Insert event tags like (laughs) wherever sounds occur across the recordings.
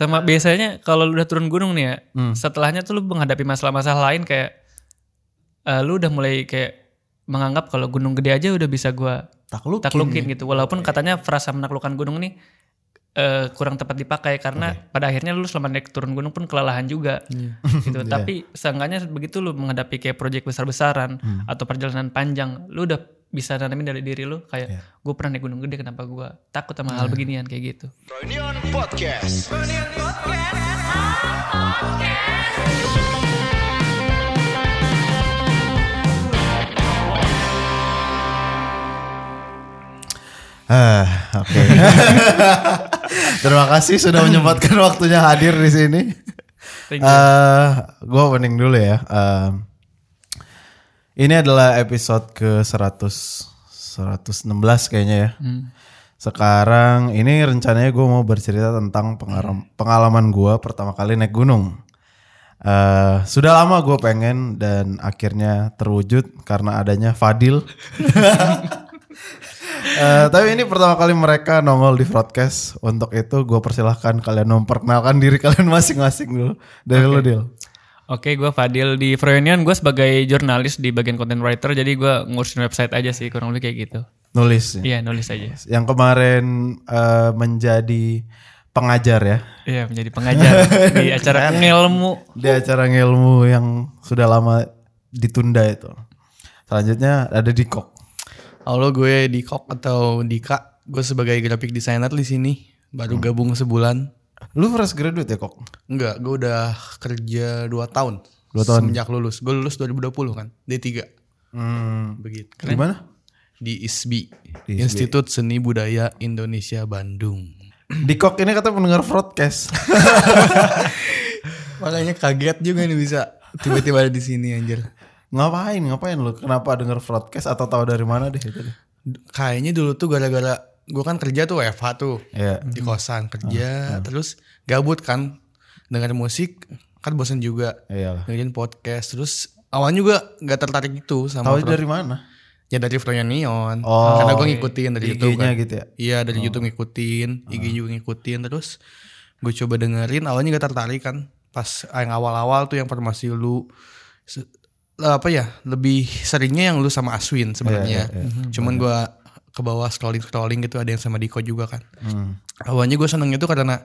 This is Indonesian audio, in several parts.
Sama biasanya kalau lu udah turun gunung nih ya, Hmm. setelahnya tuh lu menghadapi masalah-masalah lain kayak eh, lu udah mulai kayak menganggap kalau gunung gede aja udah bisa gua Taklukin. taklukin gitu. Walaupun katanya frasa menaklukkan gunung nih eh, kurang tepat dipakai karena pada akhirnya lu selama naik turun gunung pun kelelahan juga. (laughs) Gitu. Tapi seenggaknya begitu lu menghadapi kayak proyek besar-besaran atau perjalanan panjang, lu udah bisa nanamin dari diri lu kayak gue pernah naik gunung gede kenapa gue takut sama hal beginian? Kayak gitu. Reunion Podcast. Ah, oke. (laughs) Terima kasih sudah menyempatkan waktunya hadir di sini. You. Eh, gue opening dulu ya. Eh, ini adalah episode ke 100 116 kayaknya ya. Hmm. Sekarang ini rencananya gue mau bercerita tentang pengaram- pengalaman gue pertama kali naik gunung. Eh, sudah lama gue pengen dan akhirnya terwujud karena adanya Fadil. (laughs) Eh, tapi ini pertama kali mereka nongol di broadcast. Untuk itu gue persilahkan kalian memperkenalkan diri kalian masing-masing dulu. Dari lu Dil. Oke, gue Fadil di Froyonian. Gue sebagai jurnalis di bagian content writer, jadi gue ngurusin website aja sih, kurang lebih kayak gitu. Nulis. ya. Iya, nulis aja. Yang kemarin eh, menjadi pengajar ya. Iya, menjadi pengajar di (laughs) acara ngelmu. Di acara ngilmu yang sudah lama ditunda itu. Selanjutnya ada di kok. Halo gue Dikok atau Dika. Gue sebagai graphic designer di sini. Baru gabung sebulan. Lu fresh graduate ya kok? Enggak, gue udah kerja 2 tahun. Dua tahun. Semenjak lulus. Gue lulus 2020 kan. D3. Hmm. Begitu. Di mana? Di ISBI. Di ISBI. Institut Seni Budaya Indonesia Bandung. (clears throat) Di kok ini kata pendengar broadcast. (laughs) Makanya kaget juga nih bisa tiba-tiba ada di sini anjir. Ngapain? Ngapain lu? Kenapa denger broadcast atau tahu dari mana deh? Kayaknya dulu tuh gara-gara gue kan kerja tuh WFH tuh. Iya. di kosan kerja terus gabut kan dengar musik kan bosan juga Iyalah. dengerin podcast terus awalnya juga nggak tertarik gitu sama Tahu dari mana? ya dari Froyo Neon Oh, karena gue ngikutin dari YouTube kan. gitu ya. iya dari YouTube ngikutin IG juga ngikutin terus gue coba dengerin awalnya gak tertarik kan pas yang awal-awal tuh yang formasi lu apa ya lebih seringnya yang lu sama Aswin sebenarnya cuman gue ke bawah scrolling scrolling gitu ada yang sama Diko juga kan Hmm. awalnya gue seneng itu karena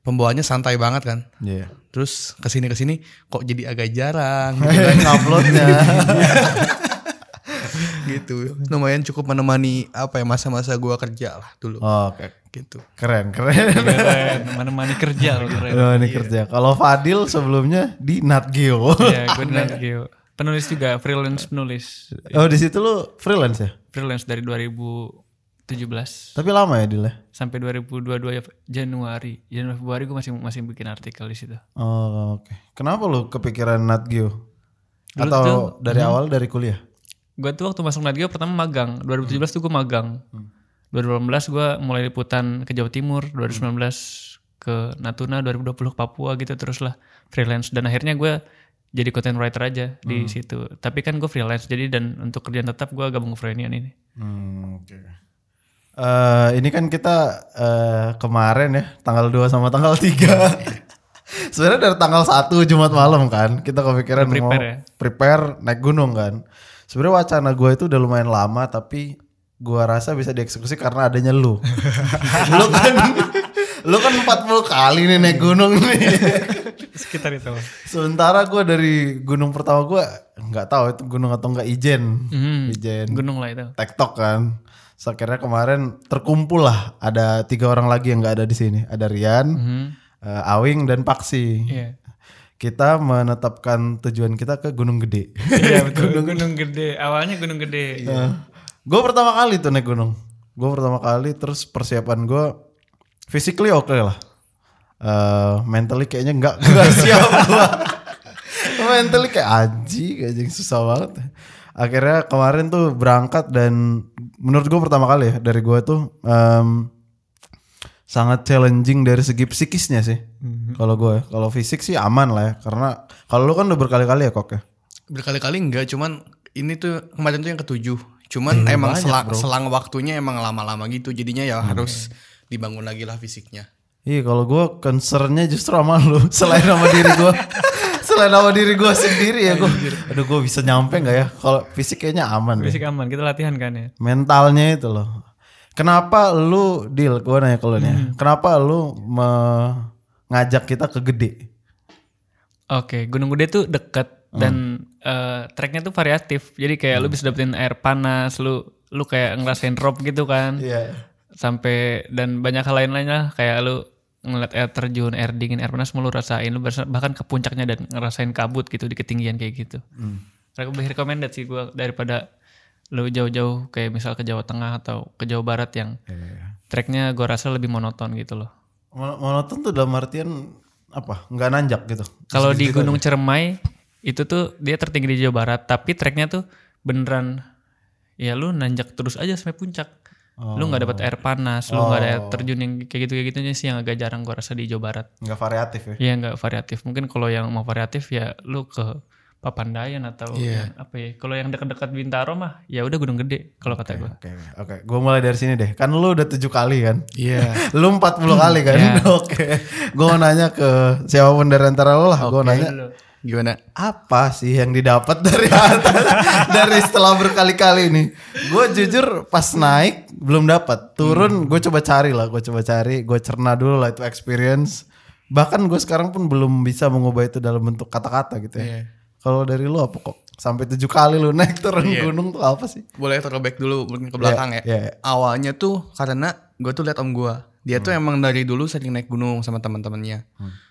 pembawaannya santai banget kan Iya. terus ke sini ke sini kok jadi agak jarang (laughs) gitu kan Nguploadnya. (laughs) gitu lumayan cukup menemani apa ya masa-masa gue kerja lah dulu Oh, Oke. gitu Keren, keren. Keren, mana-mana kerja loh (laughs) keren. Oh, ini kerja. Kalau Fadil sebelumnya di Nat Geo. Iya, gue di Nat Geo. Penulis juga, freelance penulis. oh, di situ lu freelance ya? Freelance dari 2017 Tapi lama ya Dil ya? sampai 2022 ya, Januari. Januari Februari gue masih masih bikin artikel di situ. Oh, oke. Kenapa lu kepikiran Nat Geo? Dulu Atau tuh, dari awal dari kuliah? Gue tuh waktu masuk Nat Geo pertama magang. 2017 tuh gue magang. 2018 gue mulai liputan ke Jawa Timur. 2019 ke Natuna. 2020 ke Papua gitu terus lah freelance. Dan akhirnya gue jadi content writer aja di situ. Tapi kan gue freelance jadi dan untuk kerjaan tetap gue gabung ke Frenian ini. Hmm, oke. Eh, ini kan kita eh, kemarin ya, tanggal 2 sama tanggal 3. (laughs) Sebenarnya dari tanggal 1 Jumat malam kan, kita kepikiran Prepare mau ya? prepare naik gunung kan. Sebenarnya wacana gue itu udah lumayan lama tapi gua rasa bisa dieksekusi karena adanya lu. (laughs) lu kan lu kan 40 kali nih naik gunung nih. (laughs) Sekitar itu. Sementara gua dari gunung pertama gua nggak tahu itu gunung atau enggak Ijen. Hmm, Ijen. gunung lah itu. TikTok kan. So, akhirnya kemarin terkumpul lah ada tiga orang lagi yang nggak ada di sini. Ada Rian, Hmm, eh, Awing dan Paksi. Iya. Kita menetapkan tujuan kita ke Gunung Gede. Iya (laughs) betul. gunung gede. Awalnya gunung gede. gue pertama kali tuh naik gunung. Gue pertama kali terus persiapan gue physically oke lah. Eh mentally kayaknya nggak (laughs) nggak siap gue. mentally kayak aji kayak susah banget. Akhirnya kemarin tuh berangkat dan menurut gue pertama kali ya dari gue tuh em, sangat challenging dari segi psikisnya sih. Kalau gue, kalau fisik sih aman lah ya karena kalau lu kan udah berkali-kali ya kok ya. berkali-kali enggak cuman ini tuh kemarin tuh yang ketujuh cuman emang selang, selang waktunya emang lama-lama gitu jadinya ya harus dibangun lagi lah fisiknya Iya kalau gue concernnya justru sama lu (laughs) selain sama diri gue. (laughs) selain sama diri gue sendiri ya gue. Aduh gue bisa nyampe nggak ya? Kalau fisik kayaknya aman. deh. Fisik aman, kita latihan kan ya. Mentalnya itu loh. Kenapa lu deal? Gue nanya ke lu nih. ya. Kenapa lu me- ngajak kita ke gede? Oke, Gunung Gede tuh deket dan eh, treknya tuh variatif. Jadi kayak lu bisa dapetin air panas, lu lu kayak ngerasain drop gitu kan. Iya. Sampai dan banyak hal lain lainnya kayak lu ngeliat air terjun, air dingin, air panas semua lu rasain. Lu bahkan ke puncaknya dan ngerasain kabut gitu di ketinggian kayak gitu. Lebih recommended sih gua daripada lu jauh-jauh kayak misal ke Jawa Tengah atau ke Jawa Barat yang treknya gua rasa lebih monoton gitu loh. Mon- Monoton tuh dalam artian apa? Nggak nanjak gitu. Kalau di Gunung Cermai itu tuh dia tertinggi di Jawa Barat, tapi treknya tuh beneran ya lu nanjak terus aja sampai puncak. Lu nggak dapat air panas, lu nggak ada air terjun yang kayak gitu kayak gitunya sih yang agak jarang gua rasa di Jawa Barat. Nggak variatif ya. Iya nggak variatif. Mungkin kalau yang mau variatif ya lu ke Papandayan atau yang apa ya. Kalau yang dekat-dekat Bintaro mah ya udah Gunung Gede kalau kata gua. Oke, oke. Gue mulai dari sini deh. Kan lu udah tujuh kali kan? Iya. (laughs) lu 40 kali kan? Iya. (laughs) Oke. Gue mau nanya ke siapa pun dari antara lo lah. Gue nanya Lu. Gimana? apa sih yang didapat dari atas (laughs) dari setelah berkali-kali ini? Gue jujur pas naik belum dapat. Turun gue coba cari lah. Gue coba cari. Gue cerna dulu lah itu experience. Bahkan gue sekarang pun belum bisa mengubah itu dalam bentuk kata-kata gitu ya. Iya. Kalau dari lu apa kok? Sampai tujuh kali lu naik turun gunung tuh apa sih? Boleh throwback dulu mungkin ke belakang Iya, ya. iya. Awalnya tuh karena gue tuh liat om gue. Dia Hmm. tuh emang dari dulu sering naik gunung sama teman-temannya.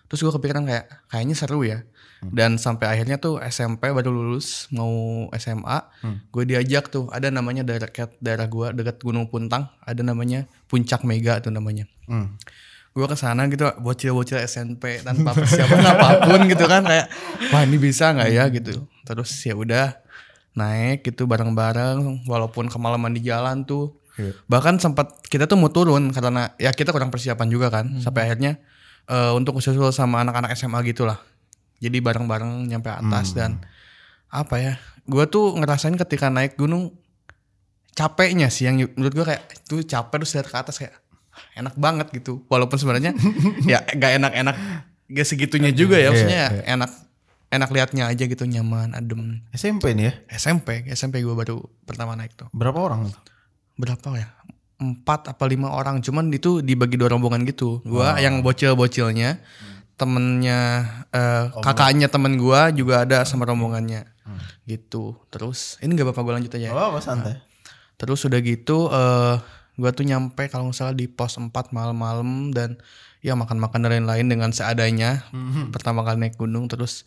Terus gue kepikiran kayak kayaknya seru ya. Hmm. Dan sampai akhirnya tuh SMP baru lulus mau SMA, Hmm. gue diajak tuh ada namanya daerah dekat daerah gue dekat Gunung Puntang, ada namanya Puncak Mega tuh namanya. Hmm. gue ke sana gitu bocil-bocil SMP tanpa persiapan (laughs) apa pun gitu kan kayak wah ini bisa nggak ya gitu terus ya udah naik gitu bareng-bareng walaupun kemalaman di jalan tuh Iya. bahkan sempat kita tuh mau turun karena ya kita kurang persiapan juga kan Hmm. sampai akhirnya eh, untuk usul sama anak-anak SMA gitulah. Jadi bareng-bareng nyampe atas dan apa ya gue tuh ngerasain ketika naik gunung capeknya sih yang menurut gue kayak tuh capek terus lihat ke atas kayak enak banget gitu. Walaupun sebenarnya (laughs) ya gak enak-enak gak segitunya juga ya maksudnya ya enak enak liatnya aja gitu nyaman adem. SMP nih ya? SMP SMP gue baru pertama naik tuh. Berapa orang berapa ya empat apa lima orang. Cuman itu dibagi dua rombongan gitu. Gua yang bocil-bocilnya temennya eh, kakaknya temen gua juga ada sama rombongannya. Gitu. Terus ini gak apa-apa gue lanjut aja ya. Oh, apa santai? Terus udah gitu eh gua tuh nyampe kalau nggak salah di pos 4 malam-malam dan ya makan-makan dan lain-lain dengan seadanya. Pertama kali naik gunung terus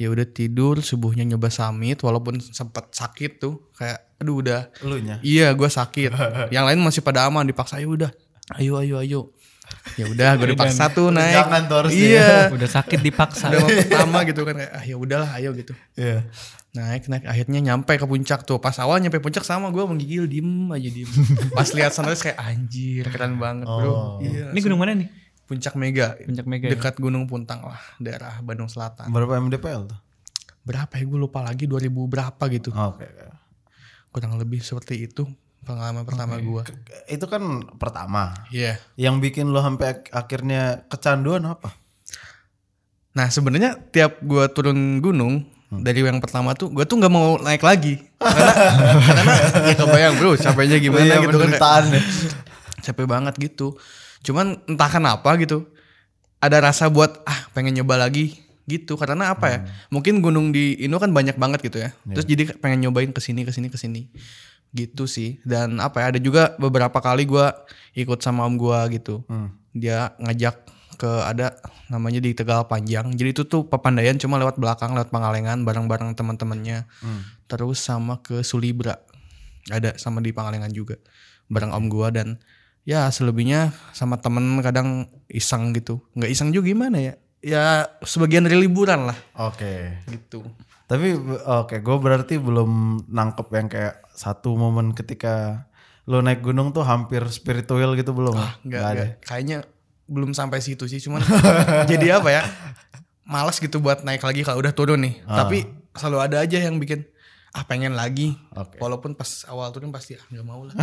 ya udah tidur subuhnya nyoba summit walaupun sempat sakit tuh kayak aduh udah Lu nya? iya gua sakit. (laughs) Yang lain masih pada aman dipaksa ayo udah. Ayo ayo ayo. Ya udah gue dipaksa tuh naik. Jangan tuh harusnya. Iya. (laughs) Udah sakit dipaksa. Udah mau pertama gitu kan kayak ah ya udahlah ayo gitu Iya. naik naik akhirnya nyampe ke puncak tuh pas awal nyampe puncak sama gue menggigil diem aja diem (laughs) pas lihat sunrise kayak anjir keren banget bro iya Ini gunung mana nih? Puncak mega Puncak Mega ya? dekat gunung puntang lah daerah Bandung Selatan Berapa MDPL tuh? berapa ya gue lupa lagi 2000 berapa gitu Oke. oke. kurang lebih seperti itu pengalaman pertama gue Itu kan pertama. iya Yang bikin lo sampai ak- akhirnya kecanduan apa? nah sebenarnya tiap gue turun gunung dari yang pertama tuh gue tuh nggak mau naik lagi karena karena (laughs) ya kebayang bro capeknya gimana Iya, gitu kan ya. capek banget gitu cuman entah kenapa gitu ada rasa buat ah pengen nyoba lagi gitu. Karena apa ya? Mungkin gunung di Indo kan banyak banget gitu ya. Terus jadi pengen nyobain ke sini ke sini ke sini gitu sih. Dan apa ya? Ada juga beberapa kali gua ikut sama om gua gitu. Dia ngajak ke ada namanya di Tegal Panjang. Jadi itu tuh Papandayan cuma lewat belakang lewat Pangalengan bareng-bareng teman-temannya. Terus sama ke Sulibra. Ada sama di Pangalengan juga bareng om gua dan ya selebihnya sama temen kadang iseng gitu. Nggak iseng juga gimana ya? Ya sebagian dari liburan lah. Oke. gitu. Tapi oke, gue berarti belum nangkep yang kayak satu momen ketika lo naik gunung tuh hampir spiritual gitu belum? nggak Nggak ada. kayaknya belum sampai situ sih cuman (laughs) jadi apa ya? Malas gitu buat naik lagi kalau udah turun nih. Tapi selalu ada aja yang bikin ah pengen lagi. Oke. Walaupun pas awal turun pasti ah nggak mau lah.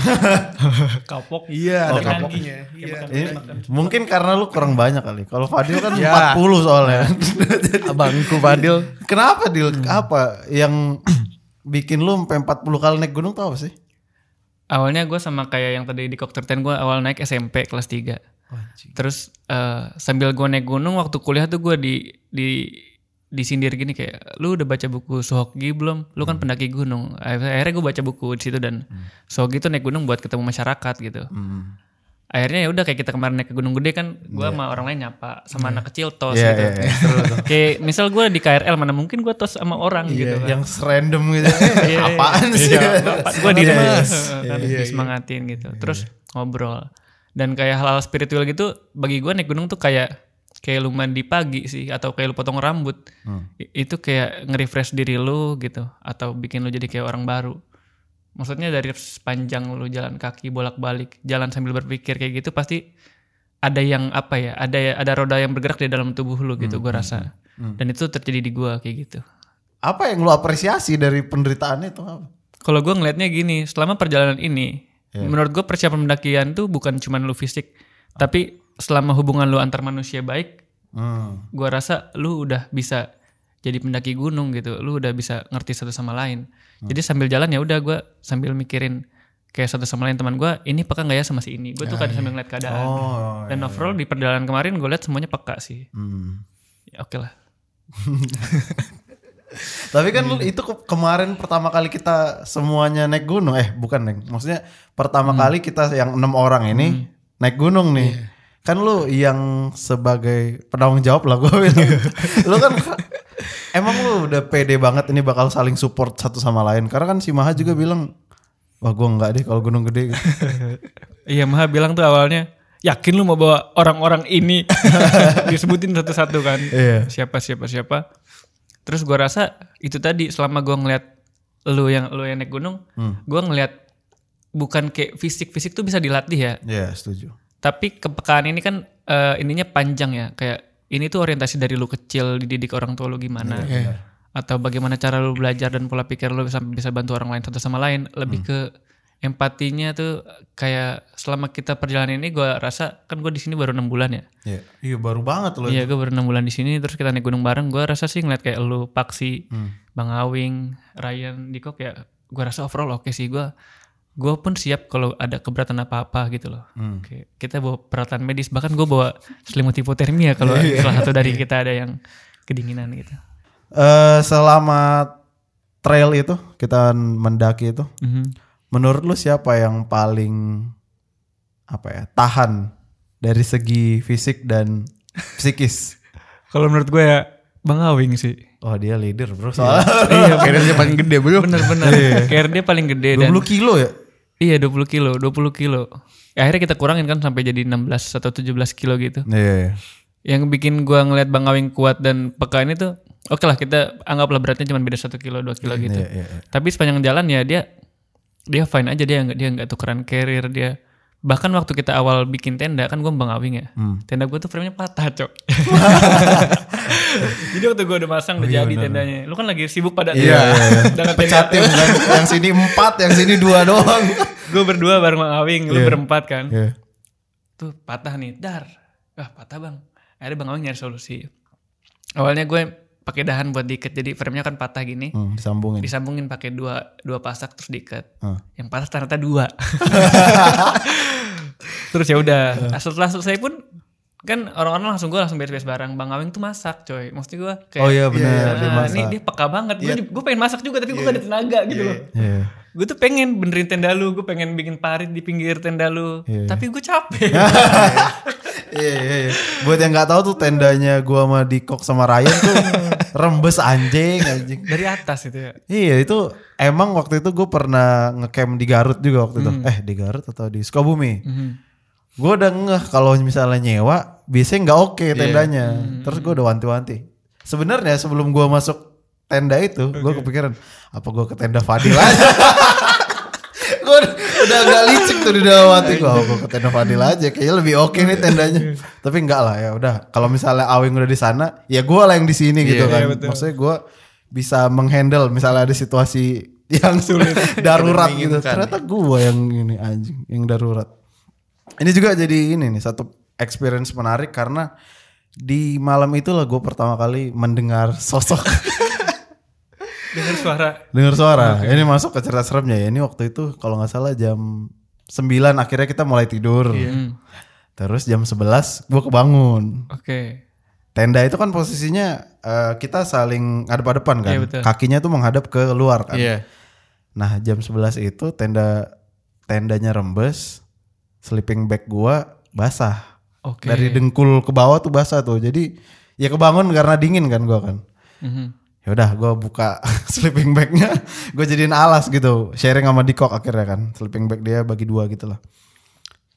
(laughs) Kapok. Iya, ada kapoknya. Iya. Ini makan- mungkin karena lu kurang banyak kali. Kalau Fadil kan (laughs) Ya. 40 soalnya. (laughs) Abangku Fadil. Kenapa Dil? Hmm. Apa yang (clears throat) bikin lu sampai 40 kali naik gunung tuh apa sih? Awalnya gue sama kayak yang tadi di Kokter Ten gue awal naik SMP kelas 3. Terus eh, sambil gue naik gunung waktu kuliah tuh gue di di disindir gini kayak lu udah baca buku Sohoki belum? Lu kan pendaki gunung. Akhirnya gue baca buku di situ dan Sohoki tuh naik gunung buat ketemu masyarakat gitu. Akhirnya ya udah kayak kita kemarin naik ke Gunung Gede kan gue sama orang lain nyapa sama anak kecil tos Iya, gitu. iya, iya, seru tuh. (laughs) Kayak misal gue di KRL mana mungkin gue tos sama orang gitu kan. Yang random gitu. (laughs) Iya, apaan sih? gue di (laughs) Iya, iya. mas disemangatin gitu terus ngobrol dan kayak hal-hal spiritual gitu bagi gue naik gunung tuh kayak kayak lu mandi pagi sih atau kayak lu potong rambut. I- itu kayak nge-refresh diri lu gitu atau bikin lu jadi kayak orang baru. Maksudnya dari sepanjang lu jalan kaki bolak-balik jalan sambil berpikir kayak gitu pasti ada yang apa ya ada ada roda yang bergerak di dalam tubuh lu gitu gue rasa. dan itu terjadi di gue kayak gitu. Apa yang lu apresiasi dari penderitaan itu? Kalau gue ngelihatnya gini, selama perjalanan ini, menurut gue persiapan pendakian tuh bukan cuma lu fisik, tapi selama hubungan lu antar manusia baik, Hmm. gue rasa lu udah bisa jadi pendaki gunung gitu, lu udah bisa ngerti satu sama lain. Jadi sambil jalan ya udah gue sambil mikirin kayak satu sama lain teman gue, ini peka nggak ya sama si ini? Gue tuh kadang sambil ngeliat keadaan. Oh, Dan overall di perjalanan kemarin gue lihat semuanya peka sih. Hmm. Ya, Oke lah. (laughs) Tapi kan lu itu ke- kemarin pertama kali kita semuanya naik gunung. Eh, bukan, Neng. Maksudnya pertama kali kita yang enam orang ini naik gunung nih. Kan lu yang sebagai penanggung jawab lah gue bilang. lu kan emang lu udah pede banget ini bakal saling support satu sama lain. Karena kan si Maha juga bilang, wah gue nggak deh kalau gunung gede. gitu." Iya Maha bilang tuh awalnya yakin lu mau bawa orang-orang ini (laughs) disebutin satu-satu kan Iya. siapa siapa siapa terus gua rasa itu tadi selama gua ngeliat lu yang lu yang naik gunung gua ngeliat bukan kayak fisik fisik tuh bisa dilatih ya Iya, setuju. Tapi kepekaan ini kan eh, ininya panjang ya. Kayak ini tuh orientasi dari lu kecil dididik orang tua lu gimana? Atau bagaimana cara lu belajar dan pola pikir lu sampai bisa bantu orang lain satu sama lain. Lebih ke empatinya tuh kayak selama kita perjalanan ini gua rasa kan gue di sini baru enam bulan ya. Iya, iya baru banget loh. Iya gue baru enam bulan di sini terus kita naik gunung bareng. Gue rasa sih ngeliat kayak lu Paksi, Bang Awing, Ryan, Diko kayak gue rasa overall oke sih. Gue gue pun siap kalau ada keberatan apa-apa gitu loh. Kayak kita bawa peralatan medis bahkan gue bawa selimut hipotermia kalau salah satu dari kita ada yang kedinginan gitu. Eh, selama trail itu kita mendaki itu, Mhm. menurut lu siapa yang paling apa ya tahan dari segi fisik dan psikis? (laughs) Kalau menurut gue ya Bang Awing sih. Oh dia leader bro soalnya iya dia (laughs) paling gede bro. bener-bener. Kayak dia paling gede dan 20 kilo ya? Iya 20 kilo, 20 kilo. Ya, akhirnya kita kurangin kan sampai jadi 16 atau 17 kilo gitu. Iya. yang bikin gua ngeliat Bang Awing kuat dan peka ini tuh oke lah kita anggaplah beratnya cuma beda satu kilo dua kilo gitu Iya, iya, iya. tapi sepanjang jalan ya dia dia fine aja dia nggak dia nggak tukeran carrier dia bahkan waktu kita awal bikin tenda kan gua Bang Awing ya? Hmm. tenda gua tuh framenya patah cok. (laughs) Jadi waktu gua udah masang udah jadi tendanya. lu kan lagi sibuk pada Oh, Iya, iya, iya. dengan tenda kan yang sini empat, yang sini dua doang. (laughs) gue berdua bareng Bang Awing lu Iya. berempat kan? Iya. tuh patah nih. Dar. Ah patah bang. Akhirnya bang Awing nyari solusi. Awalnya gue pakai dahan buat diikat. Jadi frame-nya kan patah gini. Hmm, disambungin. disambungin pakai dua dua pasak terus diikat. Hmm. yang patah ternyata dua. (laughs) Terus ya udah. Nah, setelah selesai pun kan orang-orang langsung gue langsung beres-beres barang. Bang Awing tuh masak coy. Maksud gue kayak Oh iya benar, dia "Ah, masak." ini dia peka banget. Gue gue pengen masak juga tapi gue gak ada tenaga gitu loh. Iya. gue tuh pengen benerin tenda lu. Gue pengen bikin parit di pinggir tenda lu. Iya. tapi gue capek. (laughs) Iya iya iya. Buat yang nggak tahu tuh tendanya gua sama Dikok sama Ryan tuh (laughs) rembes anjing anjing. dari atas itu ya Iya itu emang waktu itu gue pernah ngecamp di Garut juga waktu itu. Eh di Garut atau di Sukabumi. Gue udah ngeh kalau misalnya nyewa biasanya nggak oke tendanya. Terus gue udah wanti-wanti. Sebenarnya sebelum gue masuk tenda itu, gue kepikiran apa gue ke tenda Fadil aja. (laughs) gue udah agak licik tuh di dalam hati gue. Oh, gue ke tenda Fadil aja. Kayaknya lebih oke nih tendanya. Tapi enggak lah ya udah. Kalau misalnya Awing udah di sana, ya gue lah yang di sini gitu Iya, kan. iya, betul. Maksudnya gue bisa menghandle misalnya ada situasi yang sulit (laughs) darurat gitu. Ternyata gue yang ini anjing, yang darurat. Ini juga jadi ini nih satu experience menarik karena di malam itulah gue pertama kali mendengar sosok (laughs) Dengar suara. dengar suara. Ini masuk ke cerita seremnya ya. Ini waktu itu kalau nggak salah jam 9 akhirnya kita mulai tidur. Hmm. Terus jam 11 gue kebangun. Oke. Tenda itu kan posisinya eh, kita saling hadap-hadapan kan. Iya, betul. Kakinya tuh menghadap ke luar kan. Iya. Nah, jam 11 itu tenda tendanya rembes, sleeping bag gua basah. Oke. Dari dengkul ke bawah tuh basah tuh. Jadi ya kebangun karena dingin kan gua kan. Mhm. Ya udah gua buka (laughs) sleeping bagnya, gue jadiin alas gitu. Sharing sama Dikok akhirnya kan. Sleeping bag dia bagi dua gitu lah.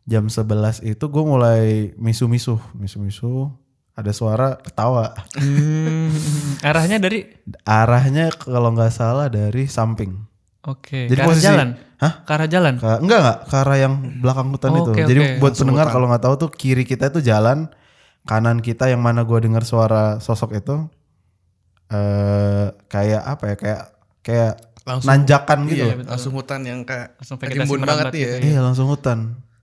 Jam 11 itu gue mulai misu-misu, misu-misu. Ada suara ketawa. Hmm, arahnya dari Arahnya kalau nggak salah dari samping. Oke, Jadi ke arah posisi- jalan. Hah? Ke arah jalan. Ke, enggak enggak ke arah yang belakang hutan Oh, itu. Jadi buat Langsung pendengar kalau nggak tahu tuh kiri kita itu jalan, kanan kita yang mana gua dengar suara sosok itu eh kayak apa ya? Kayak kayak Langsung- nanjakan gitu. Iya, langsung hutan yang kayak Langsung embun banget merambat nih ya. gitu. Iya langsung hutan.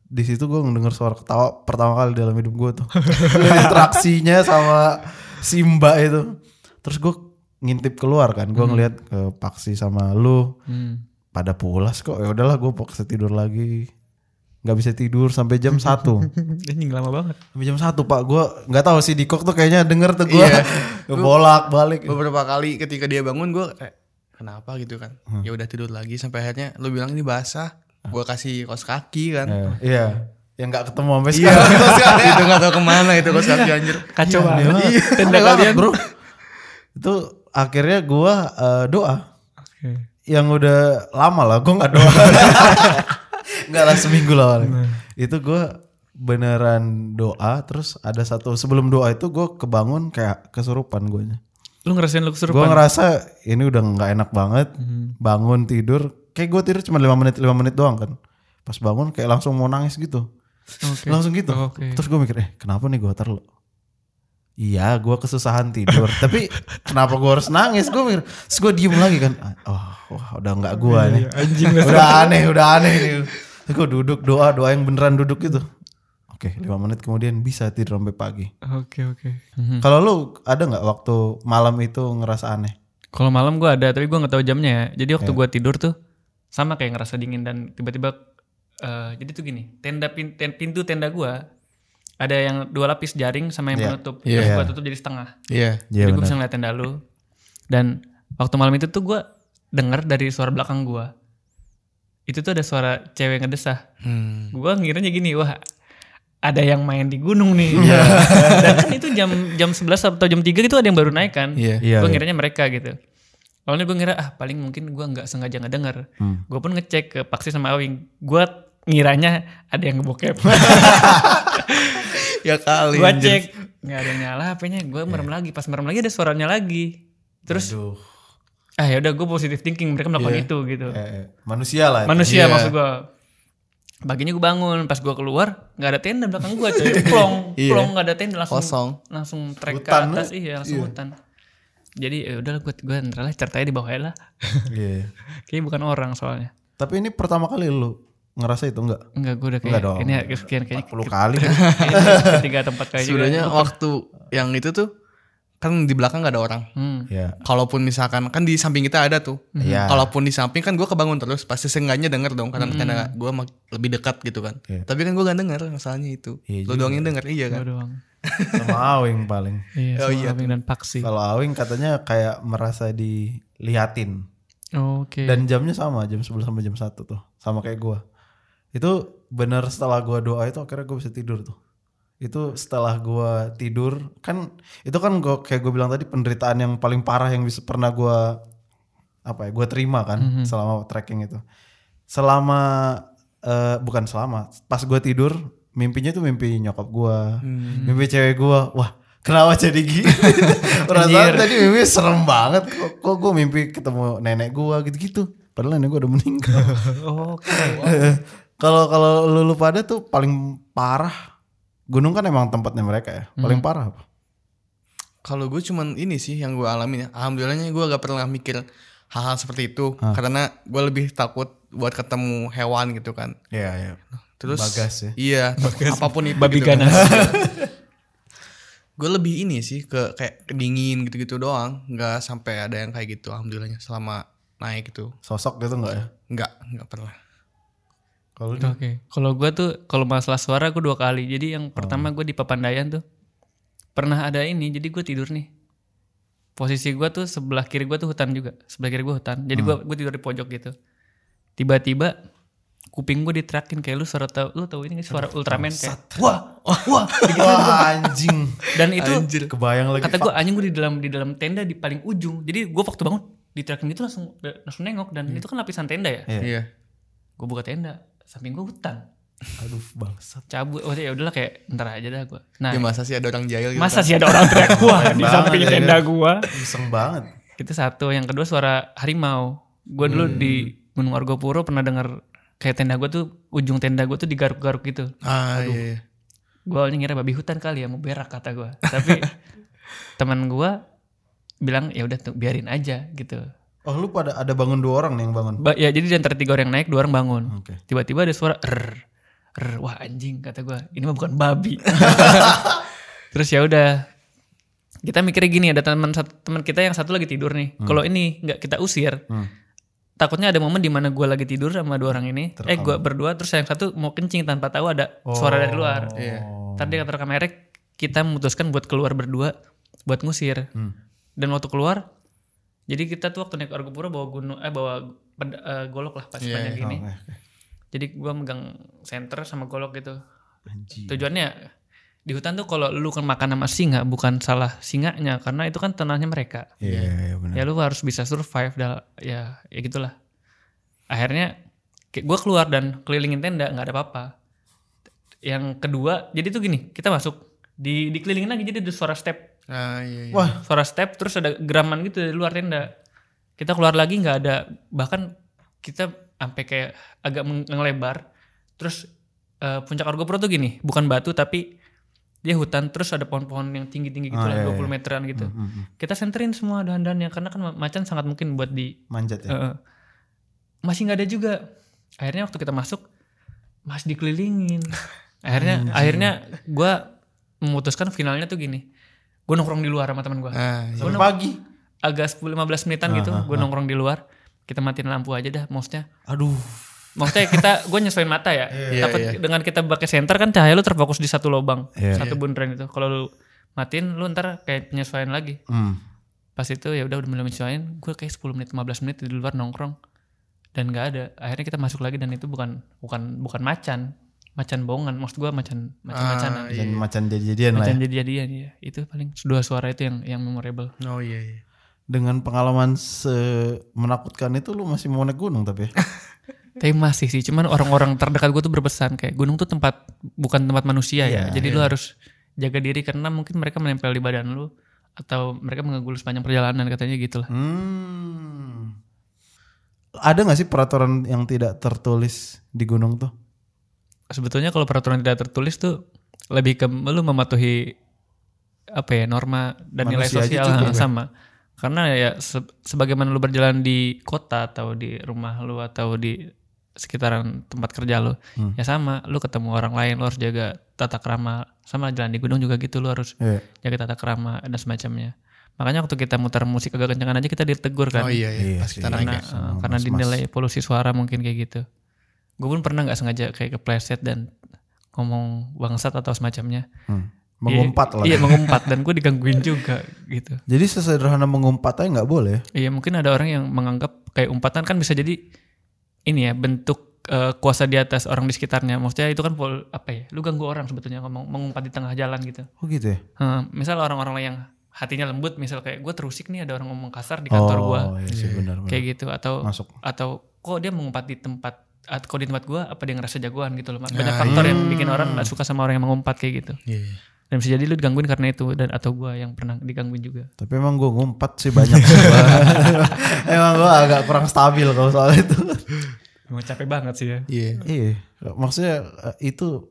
Di situ gue ngedenger suara ketawa pertama kali dalam hidup gue tuh. (laughs) Interaksinya sama Simba itu. Terus gue ngintip keluar kan, gue ngeliat ke Paksi sama lu Hmm. pada pulas kok. Ya udahlah gue paksa tidur lagi. Nggak bisa tidur sampai jam 1 (laughs) Anjing lama banget. Sampai jam 1 pak Gue nggak tahu si Dikok tuh kayaknya denger tuh gue Iya. (laughs) bolak balik Beberapa kali ketika dia bangun gue kayak kenapa gitu kan. Hmm. Ya udah tidur lagi sampai akhirnya lu bilang ini basah. Gue kasih kaos kaki kan. Eh, Iya Yang nggak ketemu sampai sekarang (laughs) itu gak tau ke mana itu kaos kaki anjir. Kacau Iya, banget. iya. Tenda kalian. bro. Itu akhirnya gua eh, doa Oke. yang udah lama lah, gua nggak doa. Nggak lah seminggu lah. paling. Itu gua beneran doa, terus ada satu sebelum doa itu gua kebangun kayak kesurupan guanya. Lu ngerasain lu kesurupan? ngerasa ini udah nggak enak banget. Bangun tidur, kayak gua tidur cuma lima menit lima menit doang kan. Pas bangun kayak langsung mau nangis gitu. Oke. Langsung gitu. Oh, Oke. Terus gue mikir, eh kenapa nih gue terlalu Iya, gue kesusahan tidur. (laughs) Tapi kenapa gue harus nangis? Gue mikir, terus gue diem lagi kan. Oh, wah udah nggak gue nih. udah aneh, udah aneh nih. Gue duduk doa, doa yang beneran duduk gitu. Oke, lima menit kemudian bisa tidur sampai pagi. Oke oke. Mhm. Kalau lu ada nggak waktu malam itu ngerasa aneh? Kalau malam gua ada, tapi gua nggak tahu jamnya ya. Jadi Iya. waktu gua tidur tuh sama kayak ngerasa dingin dan tiba-tiba eh, jadi tuh gini, tenda pin- ten- pintu tenda gua ada yang dua lapis jaring sama yang Iya. penutup. Iya. Terus gua tutup jadi setengah. Iya. Iya jadi gua benar. bisa ngeliat tenda lu. Dan waktu malam itu tuh gua dengar dari suara belakang gua. Itu tuh ada suara cewek ngedesah. Hmm. Gua ngiranya gini, wah ada yang main di gunung nih. Iya. (laughs) Dan kan itu jam jam 11 atau jam 3 gitu ada yang baru naik kan. Iya. Iya, gue iya. ngiranya mereka gitu. Awalnya gue ngira ah paling mungkin gue nggak sengaja ngedenger. Hmm. Gue pun ngecek ke Paksi sama Awing. Gue ngiranya ada yang ngebokep. (laughs) Ya kali. gue cek nggak ada yang nyala HP-nya. Gue merem lagi. Pas merem lagi ada suaranya lagi. Terus Aduh. Ah ya udah gue positive thinking mereka melakukan Iya. itu gitu. Eh, manusia lah. itu. Manusia Iya. maksud gue. Paginya gue bangun, pas gue keluar nggak ada tenda belakang gue, coy. Plong, (laughs) Iya. plong nggak ada tenda langsung Kosong. langsung trek Hutan, ke atas, lu? iya langsung hutan. Jadi ya udah gue gue ntar lah ceritanya di bawah aja lah. (laughs) Iya. Kayaknya bukan orang soalnya. Tapi ini pertama kali lu ngerasa itu enggak? Enggak, gue udah kayak Enggak dong. ini ya, sekian kayaknya 40 kali (laughs) ketiga tempat kayaknya. Sebenarnya waktu yang itu tuh kan di belakang gak ada orang. Hmm. Iya. Kalaupun misalkan kan di samping kita ada tuh. Iya. Kalaupun di samping kan gue kebangun terus pasti seenggaknya denger dong karena karena gue lebih dekat gitu kan. Iya. Tapi kan gue gak denger masalahnya itu. Iya Lo doang yang denger iya Gue kan. doang. (laughs) Sama Awing paling. Iya, Oh, sama iya Abing dan Paksi. Kalau Awing katanya kayak merasa diliatin. Oke. Dan jamnya sama, jam 11 sampai jam 1 tuh. Sama kayak gua. Itu bener setelah gua doa itu akhirnya gue bisa tidur tuh. Itu setelah gua tidur, kan itu kan gua kayak gue bilang tadi penderitaan yang paling parah yang bisa pernah gua apa ya, gua terima kan selama trekking itu. Selama eh, bukan selama, pas gua tidur mimpinya tuh mimpi nyokap gua, mimpi cewek gua. Wah, kenapa jadi gini? (laughs) Perasaan tadi mimpi serem banget. Kok, kok gue mimpi ketemu nenek gua gitu-gitu. Padahal nenek gua udah meninggal. (laughs) Oke. (laughs) Kalau kalau lu, lu pada tuh paling parah. Gunung kan emang tempatnya mereka ya. Paling parah apa? Kalau gue cuman ini sih yang gue alamin ya. Alhamdulillahnya gue gak pernah mikir hal-hal seperti itu karena gue lebih takut buat ketemu hewan gitu kan Iya, iya. terus Bagas ya. iya (laughs) apa pun itu Babi gitu kan. ganas. (laughs) gue lebih ini sih ke kayak dingin gitu-gitu doang nggak sampai ada yang kayak gitu alhamdulillahnya selama naik gitu Sosok gitu enggak ya? nggak nggak pernah Kalau lu Oke. Kalau gua tuh kalau masalah suara gue dua kali. Jadi yang pertama gue di Papandayan tuh pernah ada ini. Jadi gue tidur nih. Posisi gua tuh sebelah kiri gua tuh hutan juga. Sebelah kiri gua hutan. Jadi gua gue tidur di pojok gitu. Tiba-tiba kuping gue diterakin kayak lu suara tau lu tahu ini gak suara Ultraman kayak wah wah wah (laughs) Wah, anjing. dan itu Kebayang lagi. kata gue anjing gue di dalam di dalam tenda di paling ujung jadi gue waktu bangun diterakin gitu langsung langsung nengok dan itu kan lapisan tenda ya Iya. iya gue buka tenda samping gue hutan. Aduh, bangsat. cabut. Oh ya udahlah kayak ntar aja dah gue nah ya masa sih ada orang jahil gitu masa kan? sih ada orang teriak gua (laughs) di samping ya tenda kan? gua? Iseng banget. itu satu. Yang kedua suara harimau. Gue dulu di Gunung Argopuro pernah dengar kayak tenda gue tuh ujung tenda gue tuh digaruk-garuk gitu. Ah iya, iya. gue awalnya ngira babi hutan kali ya mau berak kata gue tapi (laughs) teman gue bilang ya udah tuh biarin aja gitu Oh, lu pada ada bangun dua orang nih yang bangun. Ba- ya jadi di antara tiga orang yang naik dua orang bangun Oke. tiba-tiba ada suara er er wah anjing kata gue ini mah bukan babi (laughs) (laughs) terus ya udah kita mikirnya gini ada teman satu teman kita yang satu lagi tidur nih kalau ini nggak kita usir Hmm. takutnya ada momen di mana gue lagi tidur sama dua orang ini eh gue berdua terus yang satu mau kencing tanpa tahu ada suara dari luar Iya. tadi kata kamera kita memutuskan buat keluar berdua buat ngusir Hmm. dan waktu keluar jadi kita tuh waktu naik Argopuro bawa gunung eh bawa ped- eh, golok lah pas Iya, banyak gini Oh, oke. jadi gua megang center sama golok gitu Anjing. tujuannya di hutan tuh kalau lu kan makan sama singa bukan salah singanya karena itu kan tanahnya mereka Iya, iya, benar. ya lu harus bisa survive dah ya ya gitulah akhirnya gue keluar dan kelilingin tenda nggak ada apa-apa yang kedua jadi tuh gini kita masuk di dikelilingin lagi jadi ada suara step ah iya, iya. Wah, suara step terus ada geraman gitu dari luar tenda kita keluar lagi nggak ada bahkan kita sampai kayak agak meng- ngelebar terus eh, puncak Argopuro tuh gini bukan batu tapi dia hutan terus ada pohon-pohon yang tinggi-tinggi gitu Ah, lah iya, 20 iya. meteran gitu Hmm, hmm. kita senterin semua dahan-dahannya karena kan ma- macan sangat mungkin buat di manjat ya. Heeh. masih nggak ada juga akhirnya waktu kita masuk masih dikelilingin (laughs) akhirnya akhirnya gue memutuskan finalnya tuh gini. Gue nongkrong di luar sama teman gue ah iya. Sampai pagi. agak 10-15 menitan gitu. Gue nongkrong di luar. Kita matiin lampu aja dah maksudnya Aduh. maksudnya kita gue nyesuaiin mata ya. Iya, Takut iya. dengan kita pakai senter kan cahaya lu terfokus di satu lubang Iya. satu bundaran itu. Kalau lu matiin lu ntar kayak penyesuaian lagi. Hmm. pas itu ya udah udah mulai menyesuaiin gue kayak 10 menit 15 menit di luar nongkrong. Dan nggak ada. Akhirnya kita masuk lagi dan itu bukan bukan bukan macan macan bohongan maksud gue macan macan macanan Ah, iya. Macan jadi-jadian lah ya. macan jadi jadian ya itu paling dua suara itu yang yang memorable oh iya iya Dengan pengalaman se menakutkan itu lu masih mau naik gunung tapi ya? (laughs) tapi masih sih cuman orang-orang terdekat gue tuh berpesan kayak gunung tuh tempat bukan tempat manusia ya Iya, jadi lu harus jaga diri karena mungkin mereka menempel di badan lu atau mereka mengganggu lu sepanjang perjalanan katanya gitu lah Hmm. Ada gak sih peraturan yang tidak tertulis di gunung tuh? Sebetulnya kalau peraturan tidak tertulis tuh lebih ke lu mematuhi apa ya norma dan nilai Manusia aja sosial. yang ya? sama. Karena ya se- sebagaimana lu berjalan di kota atau di rumah lu atau di sekitaran tempat kerja lu Hmm. ya sama. Lu ketemu orang lain lu harus jaga tata krama. Sama jalan di gunung juga gitu lu harus Iya. jaga tata krama dan semacamnya. Makanya waktu kita muter musik agak kencangan aja kita ditegur kan. Oh iya iya. Iya pas kita karena ya. eh, karena dinilai polusi suara mungkin kayak gitu gue pun pernah nggak sengaja kayak kepleset dan ngomong bangsat atau semacamnya Hmm. Mengumpat lah. iya mengumpat dan gue digangguin juga gitu Jadi sesederhana mengumpat aja nggak boleh. iya mungkin ada orang yang menganggap kayak umpatan kan bisa jadi ini ya bentuk eh, kuasa di atas orang di sekitarnya maksudnya itu kan pol, apa ya lu ganggu orang sebetulnya ngomong mengumpat di tengah jalan gitu Oh gitu ya? Heh, misal orang-orang yang hatinya lembut misal kayak gue terusik nih ada orang ngomong kasar di kantor gue oh, iya sih benar. benar. kayak gitu atau Masuk. atau kok dia mengumpat di tempat kok di tempat gua apa dia ngerasa jagoan gitu loh banyak faktor yang bikin orang nggak suka sama orang yang mengumpat kayak gitu Iya, iya. dan bisa jadi lu digangguin karena itu dan atau gua yang pernah digangguin juga Tapi emang gue ngumpat sih banyak. (laughs) emang gue agak kurang stabil kalau soal itu. emang capek banget sih ya Iya. iya, maksudnya eh, itu.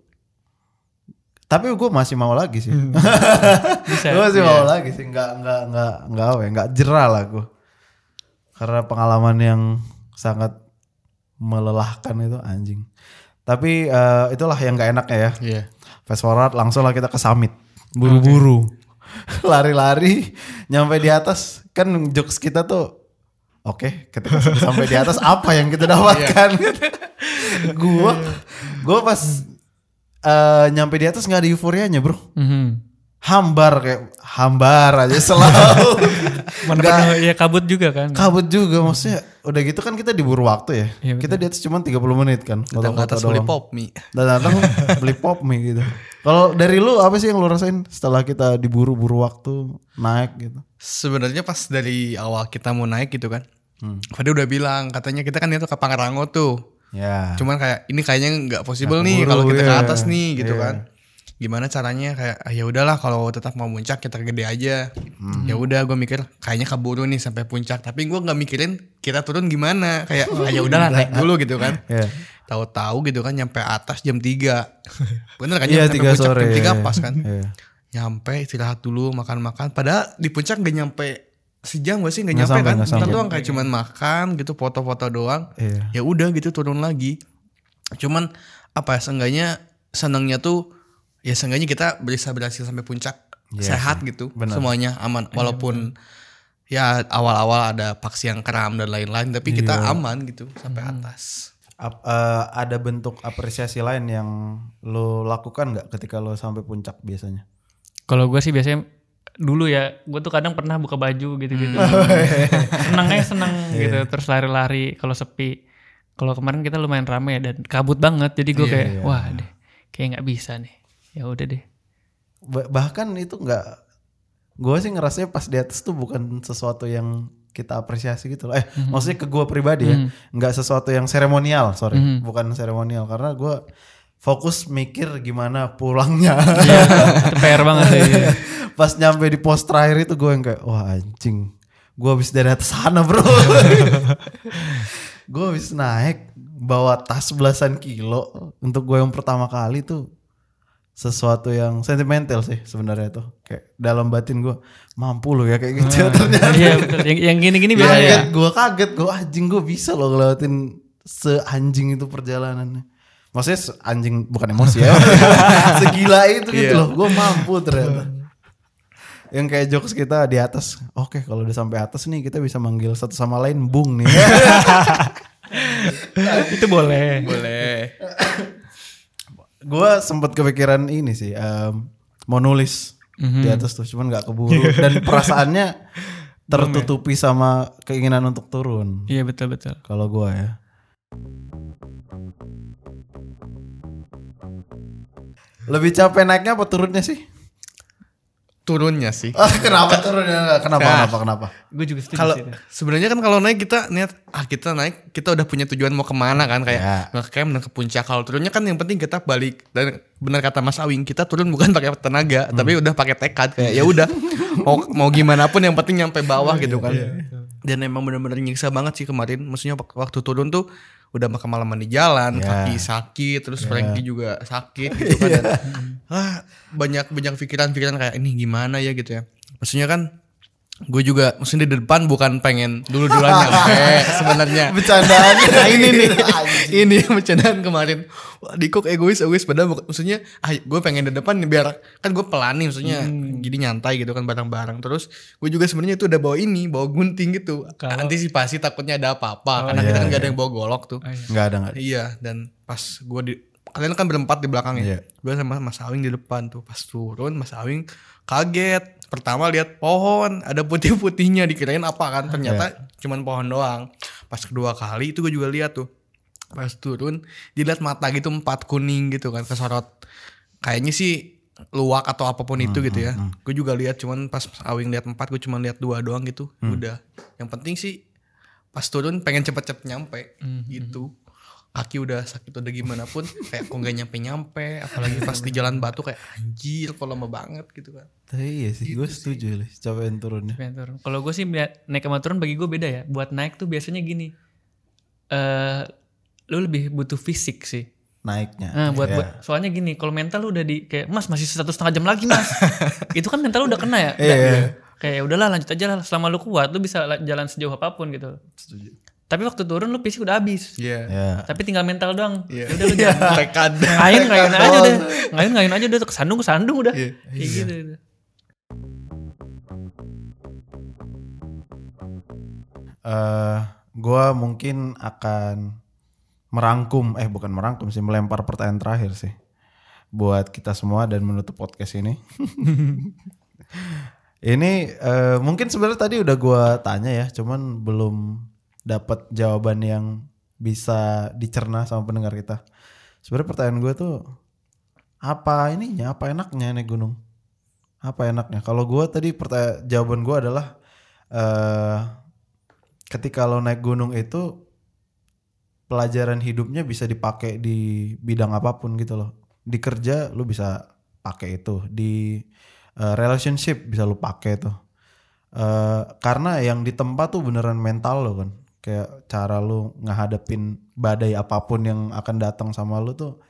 Tapi gue masih mau lagi sih. (laughs) bisa gue masih mau lagi sih. Nggak nggak nggak nggak apa ya, nggak jerah lah gue. Karena pengalaman yang sangat melelahkan itu anjing. Tapi eh, itulah yang gak enaknya ya. Iya. Fast forward langsung lah kita ke summit. Buru-buru. (laughs) Lari-lari nyampe di atas kan jokes kita tuh oke ketika sudah (laughs) sampai di atas apa yang kita dapatkan (laughs) gua gua pas eh, nyampe di atas nggak ada euforianya bro Mhm. hambar kayak hambar aja selalu Mana ya kabut juga kan. kabut juga maksudnya udah gitu kan kita diburu waktu ya Iya, betul. kita di atas cuma 30 menit kan Datang ke atas beli pop mie. dan datang beli pop mie gitu. Kalau dari lu apa sih yang lu rasain setelah kita diburu-buru waktu naik gitu? Sebenarnya pas dari awal kita mau naik gitu kan. Hmm. Fadi udah bilang katanya kita kan itu ke Pangrango tuh. Ya. Cuman kayak ini kayaknya nggak possible Nggak nih kalau kita ke iya. atas nih gitu Iya. kan. Gimana caranya kayak ah, ya udahlah kalau tetap mau puncak kita gede aja. Hmm. Ya udah gue mikir kayaknya keburu nih sampai puncak. Tapi gue nggak mikirin kita turun gimana. Kayak ah, ya udahlah naik dulu gitu kan. (laughs) Iya. Tahu-tahu gitu kan nyampe atas jam 3 (laughs) Bener kan Iya, nyampe tiga puncak sore, Jam 3 iya. pas kan. Iya. Nyampe istirahat dulu makan-makan. Padahal di puncak gak nyampe sejam gak sih nggak Nggak nyampe sampai, kan kita doang kayak cuman makan gitu foto-foto doang Iya. ya udah gitu turun lagi cuman apa ya seenggaknya senangnya tuh ya seenggaknya kita bisa berhasil sampai puncak Iya sehat gitu Benar. semuanya aman walaupun ya awal-awal ada paksi yang kram dan lain-lain tapi Iya. kita aman gitu sampai atas Ap- eh, ada bentuk apresiasi lain yang lo lakukan nggak ketika lo sampai puncak biasanya? Kalau gue sih biasanya dulu ya, gue tuh kadang pernah buka baju gitu-gitu. Senangnya seneng (laughs) gitu, terus lari-lari kalau sepi. Kalau kemarin kita lumayan rame ya dan kabut banget, jadi gue kayak wah deh, kayak nggak bisa nih. Ya udah deh. Ba- bahkan itu nggak, gue sih ngerasanya pas di atas tuh bukan sesuatu yang kita apresiasi gitu loh. Eh, maksudnya ke gue pribadi ya, nggak sesuatu yang seremonial, sorry, bukan seremonial karena gue fokus mikir gimana pulangnya. Iya, itu PR banget sih. (laughs) pas nyampe di pos terakhir itu gue yang kayak wah anjing gue habis dari atas sana bro (laughs) gue habis naik bawa tas belasan kilo untuk gue yang pertama kali tuh sesuatu yang sentimental sih sebenarnya tuh kayak dalam batin gue mampu loh ya kayak gitu (laughs) ternyata. Iya betul. Yang, yang gini-gini biasa ya. kaget gue kaget gue anjing gue bisa loh ngelewatin seanjing itu perjalanannya. Maksudnya se- anjing bukan emosi ya. (laughs) Segila itu gitu loh. Gue mampu ternyata. Yang kayak jokes kita di atas. Oke kalau udah sampai atas nih kita bisa manggil satu sama lain bung nih. (laughs) Itu boleh. boleh gue sempat kepikiran ini sih em, mau nulis di atas tuh cuman nggak keburu. Dan (laughs) perasaannya tertutupi sama keinginan untuk turun. Iya betul betul. kalau gue ya. Lebih capek naiknya apa turunnya sih turunnya sih. Ah, kenapa turunnya? Kenapa Nah. kenapa kenapa? Gue juga setuju kalau sebenarnya kan kalau naik kita niat ah kita naik kita udah punya tujuan mau ke mana kan kayak Ya. ngecamp dan ke puncak. Kalau turunnya kan yang penting kita balik dan benar kata Mas Awing kita turun bukan pakai tenaga tapi udah pakai tekad kayak ya udah mau mau gimana pun yang penting nyampe bawah gitu kan. Dan emang bener-bener nyiksa banget sih kemarin. Maksudnya wak- waktu turun tuh udah kemalaman di jalan Ya. kaki sakit terus Frankie juga sakit gitu kan dan, (laughs) ah banyak banyak pikiran-pikiran kayak ini gimana ya? gitu ya. Maksudnya kan gue juga maksudnya di depan bukan pengen dulu duluan nyampe (laughs) sebenarnya. Bercandaan. (laughs) Nah, ini nih. Ini yang bercandaan kemarin. Wah Diko egois egois. Padahal bukan- maksudnya ah gue pengen di depan nih biar kan gue pelan nih maksudnya gini nyantai gitu kan bareng-bareng terus gue juga sebenarnya itu udah bawa ini bawa gunting gitu. Kalau- antisipasi takutnya ada apa-apa karena iya, kita kan gak ada iya. yang bawa golok tuh. Nggak ada nggak ada. Iya dan pas gue di kalian kan berempat di belakang Iya. ya gue sama Mas Awing di depan tuh. Pas turun Mas Awing kaget pertama lihat pohon ada putih-putihnya dikirain apa kan? Ternyata cuman pohon doang. Pas kedua kali itu gue juga lihat tuh. Pas turun dilihat mata gitu empat kuning gitu kan kesorot. Kayaknya sih luwak atau apa pun itu gitu ya. Gue juga lihat cuman pas Awing lihat empat gue cuman lihat dua doang gitu. Udah. Yang penting sih pas turun pengen cepet-cepet nyampe gitu kaki udah sakit udah gimana pun kayak kok gak nyampe nyampe apalagi pas di jalan batu kayak anjir kok lama banget gitu kan Tapi iya sih gue setuju lah capekin turunnya Pengen turun. Kalau gue sih melihat naik sama turun bagi gue beda ya. Buat naik tuh biasanya gini. eh lu lebih butuh fisik sih. naiknya Nah, buat, Iya. buat soalnya gini, kalau mental lu udah di kayak Mas masih satu setengah jam lagi Mas. (laughs) itu kan mental lu udah kena ya. Iya, iya. kayak ya udahlah lanjut aja lah selama lu kuat lu bisa la- jalan sejauh apa pun gitu tapi waktu turun lu fisik udah habis Iya. Ya. tapi tinggal mental doang Iya. udah lu jalan Tekad. ngayun ngayun aja deh ngayun ngayun aja udah kesandung kesandung udah Iya. kayak gitu eh gua mungkin akan merangkum eh bukan merangkum sih melempar pertanyaan terakhir sih buat kita semua dan menutup podcast ini. (laughs) ini eh, mungkin sebenarnya tadi udah gua tanya ya, cuman belum dapat jawaban yang bisa dicerna sama pendengar kita. Sebenarnya pertanyaan gue tuh apa ininya, apa enaknya naik gunung? Apa enaknya? Kalau gua tadi pertanyaan jawaban gua adalah eh ketika lo naik gunung itu pelajaran hidupnya bisa dipakai di bidang apa pun gitu loh. Di kerja lu bisa pakai itu, di eh, relationship bisa lu pakai itu. Eh, karena yang di tempat tuh beneran mental lo kan. Kayak cara lu ngehadapin badai apa pun yang akan datang sama lu tuh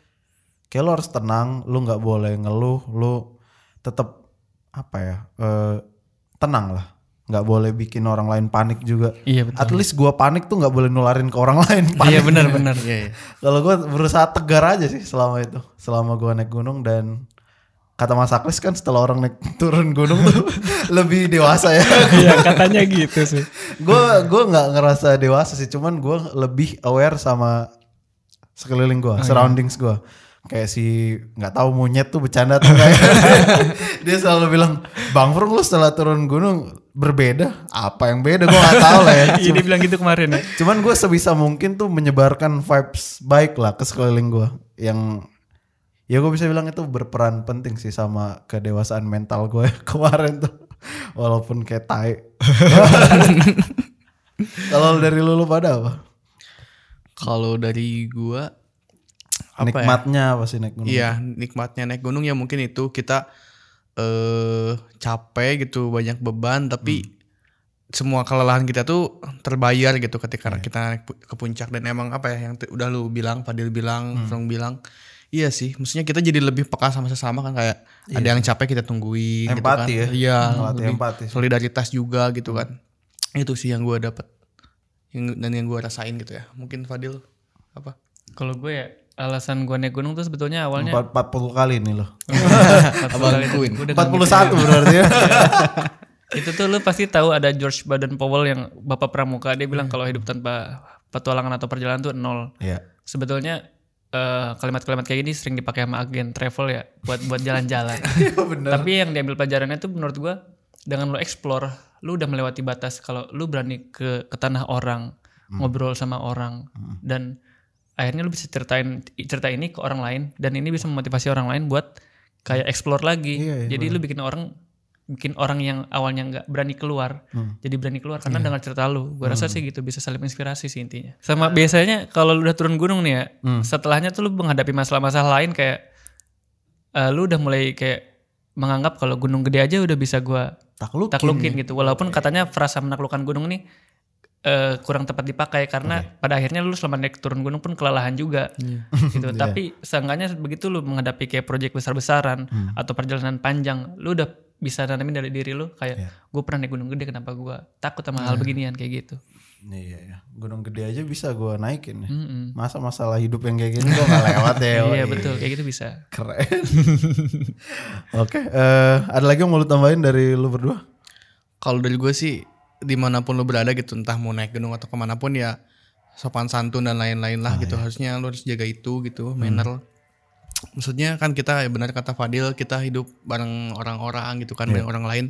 kayak lo harus tenang, lu nggak boleh ngeluh, lu tetap apa ya? eh, tenang lah. nggak boleh bikin orang lain panik juga. iya betul At least gua panik tuh nggak boleh nularin ke orang (laughs) lain. iya Panik. benar benar Iya, iya. Kalau gue berusaha tegar aja sih selama itu, selama gua naik gunung dan kata Mas Aklis kan setelah orang naik (laughs) turun gunung tuh (laughs) lebih dewasa ya. (laughs) iya katanya gitu sih Gue gue nggak ngerasa dewasa sih, cuman gue lebih aware sama sekeliling gue, surroundings gue. Kayak si nggak tahu monyet tuh bercanda atau enggak. ya. Dia selalu bilang, Bang Fur lu setelah turun gunung berbeda. Apa yang beda? Gue nggak tahu lah ya. iya dia bilang gitu kemarin ya Cuman gue sebisa mungkin tuh menyebarkan vibes baik lah ke sekeliling gue. Yang ya gue bisa bilang itu berperan penting sih sama kedewasaan mental gue (laughs) kemarin tuh. Walaupun kayak tai. (laughs) Kalau dari lu, lu pada apa? Kalau dari gua apa ya? Nikmatnya apa sih naik gunung? Iya, nikmatnya naik gunung ya mungkin itu kita eh capek gitu, banyak beban tapi semua kelelahan kita tuh terbayar gitu ketika kita naik ke puncak dan emang apa ya yang udah lu bilang, Fadil bilang, Frong bilang, iya sih, maksudnya kita jadi lebih peka sama sesama kan kayak ada yang capek kita tungguin Empati gitu ya. kan. Iya, Melatih lebih empati sih. solidaritas juga gitu kan. Itu sih yang gua dapat. Yang dan yang gua rasain gitu ya. Mungkin Fadil apa? kalau gue ya alasan gue naik gunung tuh sebetulnya awalnya Empat- 40 kali nih loh. Abang Queen. 41 berarti ya. (laughs) itu tuh lu pasti tahu ada George Baden Powell yang bapak pramuka dia bilang kalau hidup tanpa petualangan atau perjalanan tuh nol. Iya. Sebetulnya eh, kalimat-kalimat kayak gini sering dipakai sama agen travel ya buat buat jalan-jalan. (laughs) Tapi yang diambil pelajarannya tuh menurut gua dengan lo explore, lu udah melewati batas kalau lu berani ke ke tanah orang, ngobrol sama orang dan akhirnya lu bisa ceritain cerita ini ke orang lain dan ini bisa memotivasi orang lain buat kayak explore lagi. Iya, iya, Jadi lu bikin orang bikin orang yang awalnya nggak berani keluar jadi berani keluar karena dengar cerita lu. Gue rasa sih gitu bisa saling inspirasi sih intinya. Sama biasanya kalau lu udah turun gunung nih ya setelahnya tuh lu menghadapi masalah-masalah lain kayak eh, lu udah mulai kayak menganggap kalau gunung gede aja udah bisa gua Taklukin. taklukin gitu. Walaupun katanya frasa menaklukkan gunung nih eh, kurang tepat dipakai karena pada akhirnya lu selama naik turun gunung pun kelelahan juga gitu. (laughs) Tapi seenggaknya begitu lu menghadapi kayak proyek besar-besaran atau perjalanan panjang lu udah bisa nanamin dari diri lu kayak gue pernah naik gunung gede kenapa gua takut sama hal beginian kayak gitu Iya, iya. Gunung gede aja bisa gue naikin ya. Mm-mm. Masa masalah hidup yang kayak gini gue gak lewat ya. (laughs) iya betul kayak gitu bisa Keren. (laughs) Oke, eh, ada lagi yang mau lu tambahin dari lu berdua? Kalau dari gue sih di mana pun lo berada gitu entah mau naik gunung atau ke mana pun ya sopan santun dan lain-lain lah gitu harusnya lo harus jaga itu gitu manner maksudnya kan kita ya benar kata Fadil kita hidup bareng orang-orang gitu kan bareng orang lain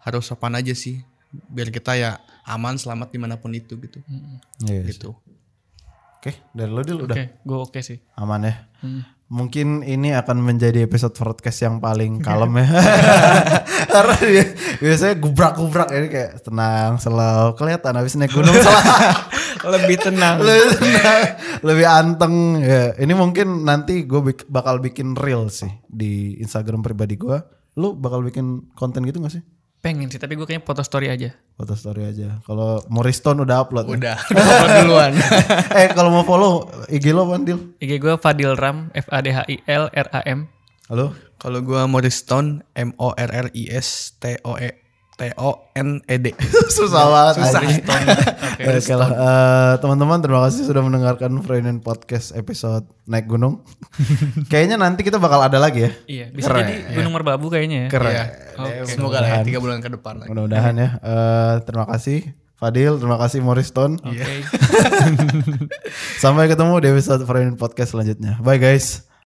harus sopan aja sih biar kita ya aman selamat di mana pun itu gitu Iya. gitu Oke, dari lu Dil oke udah gue oke sih aman ya. Hmm. Mungkin ini akan menjadi episode podcast yang paling (laughs) kalem ya. (laughs) Karena dia biasanya gubrak-gubrak ini kayak tenang, slow. Kelihatan habis naik gunung salah. (laughs) lebih tenang lebih tenang, lebih anteng ya. Ini mungkin nanti gue bakal bikin reel sih di Instagram pribadi gue. Lu bakal bikin konten gitu gak sih? pengen sih tapi gue kayaknya foto story aja Foto story aja. Kalau Moriston udah upload. ya? udah udah duluan (laughs) eh kalau mau follow IG lo apaan Dil? IG gue Fadil Ram F A D H I L R A M Halo? kalau gue Morriston M O R R I S T O E T O N E D. (laughs) Susah banget. Susah. (laughs) Oke lah, eh, teman-teman terima kasih sudah mendengarkan Freudian Podcast episode naik gunung. (laughs) Kayaknya nanti kita bakal ada lagi ya. Iya, bisa jadi Gunung Merbabu kayaknya ya. Keren. Iya. Semoga lah ya tiga bulan ke depan lagi. Mudah-mudahan ya. Eh, terima kasih Fadil, terima kasih Morriston. Oke. Sampai ketemu di episode Freudian Podcast selanjutnya. Bye guys.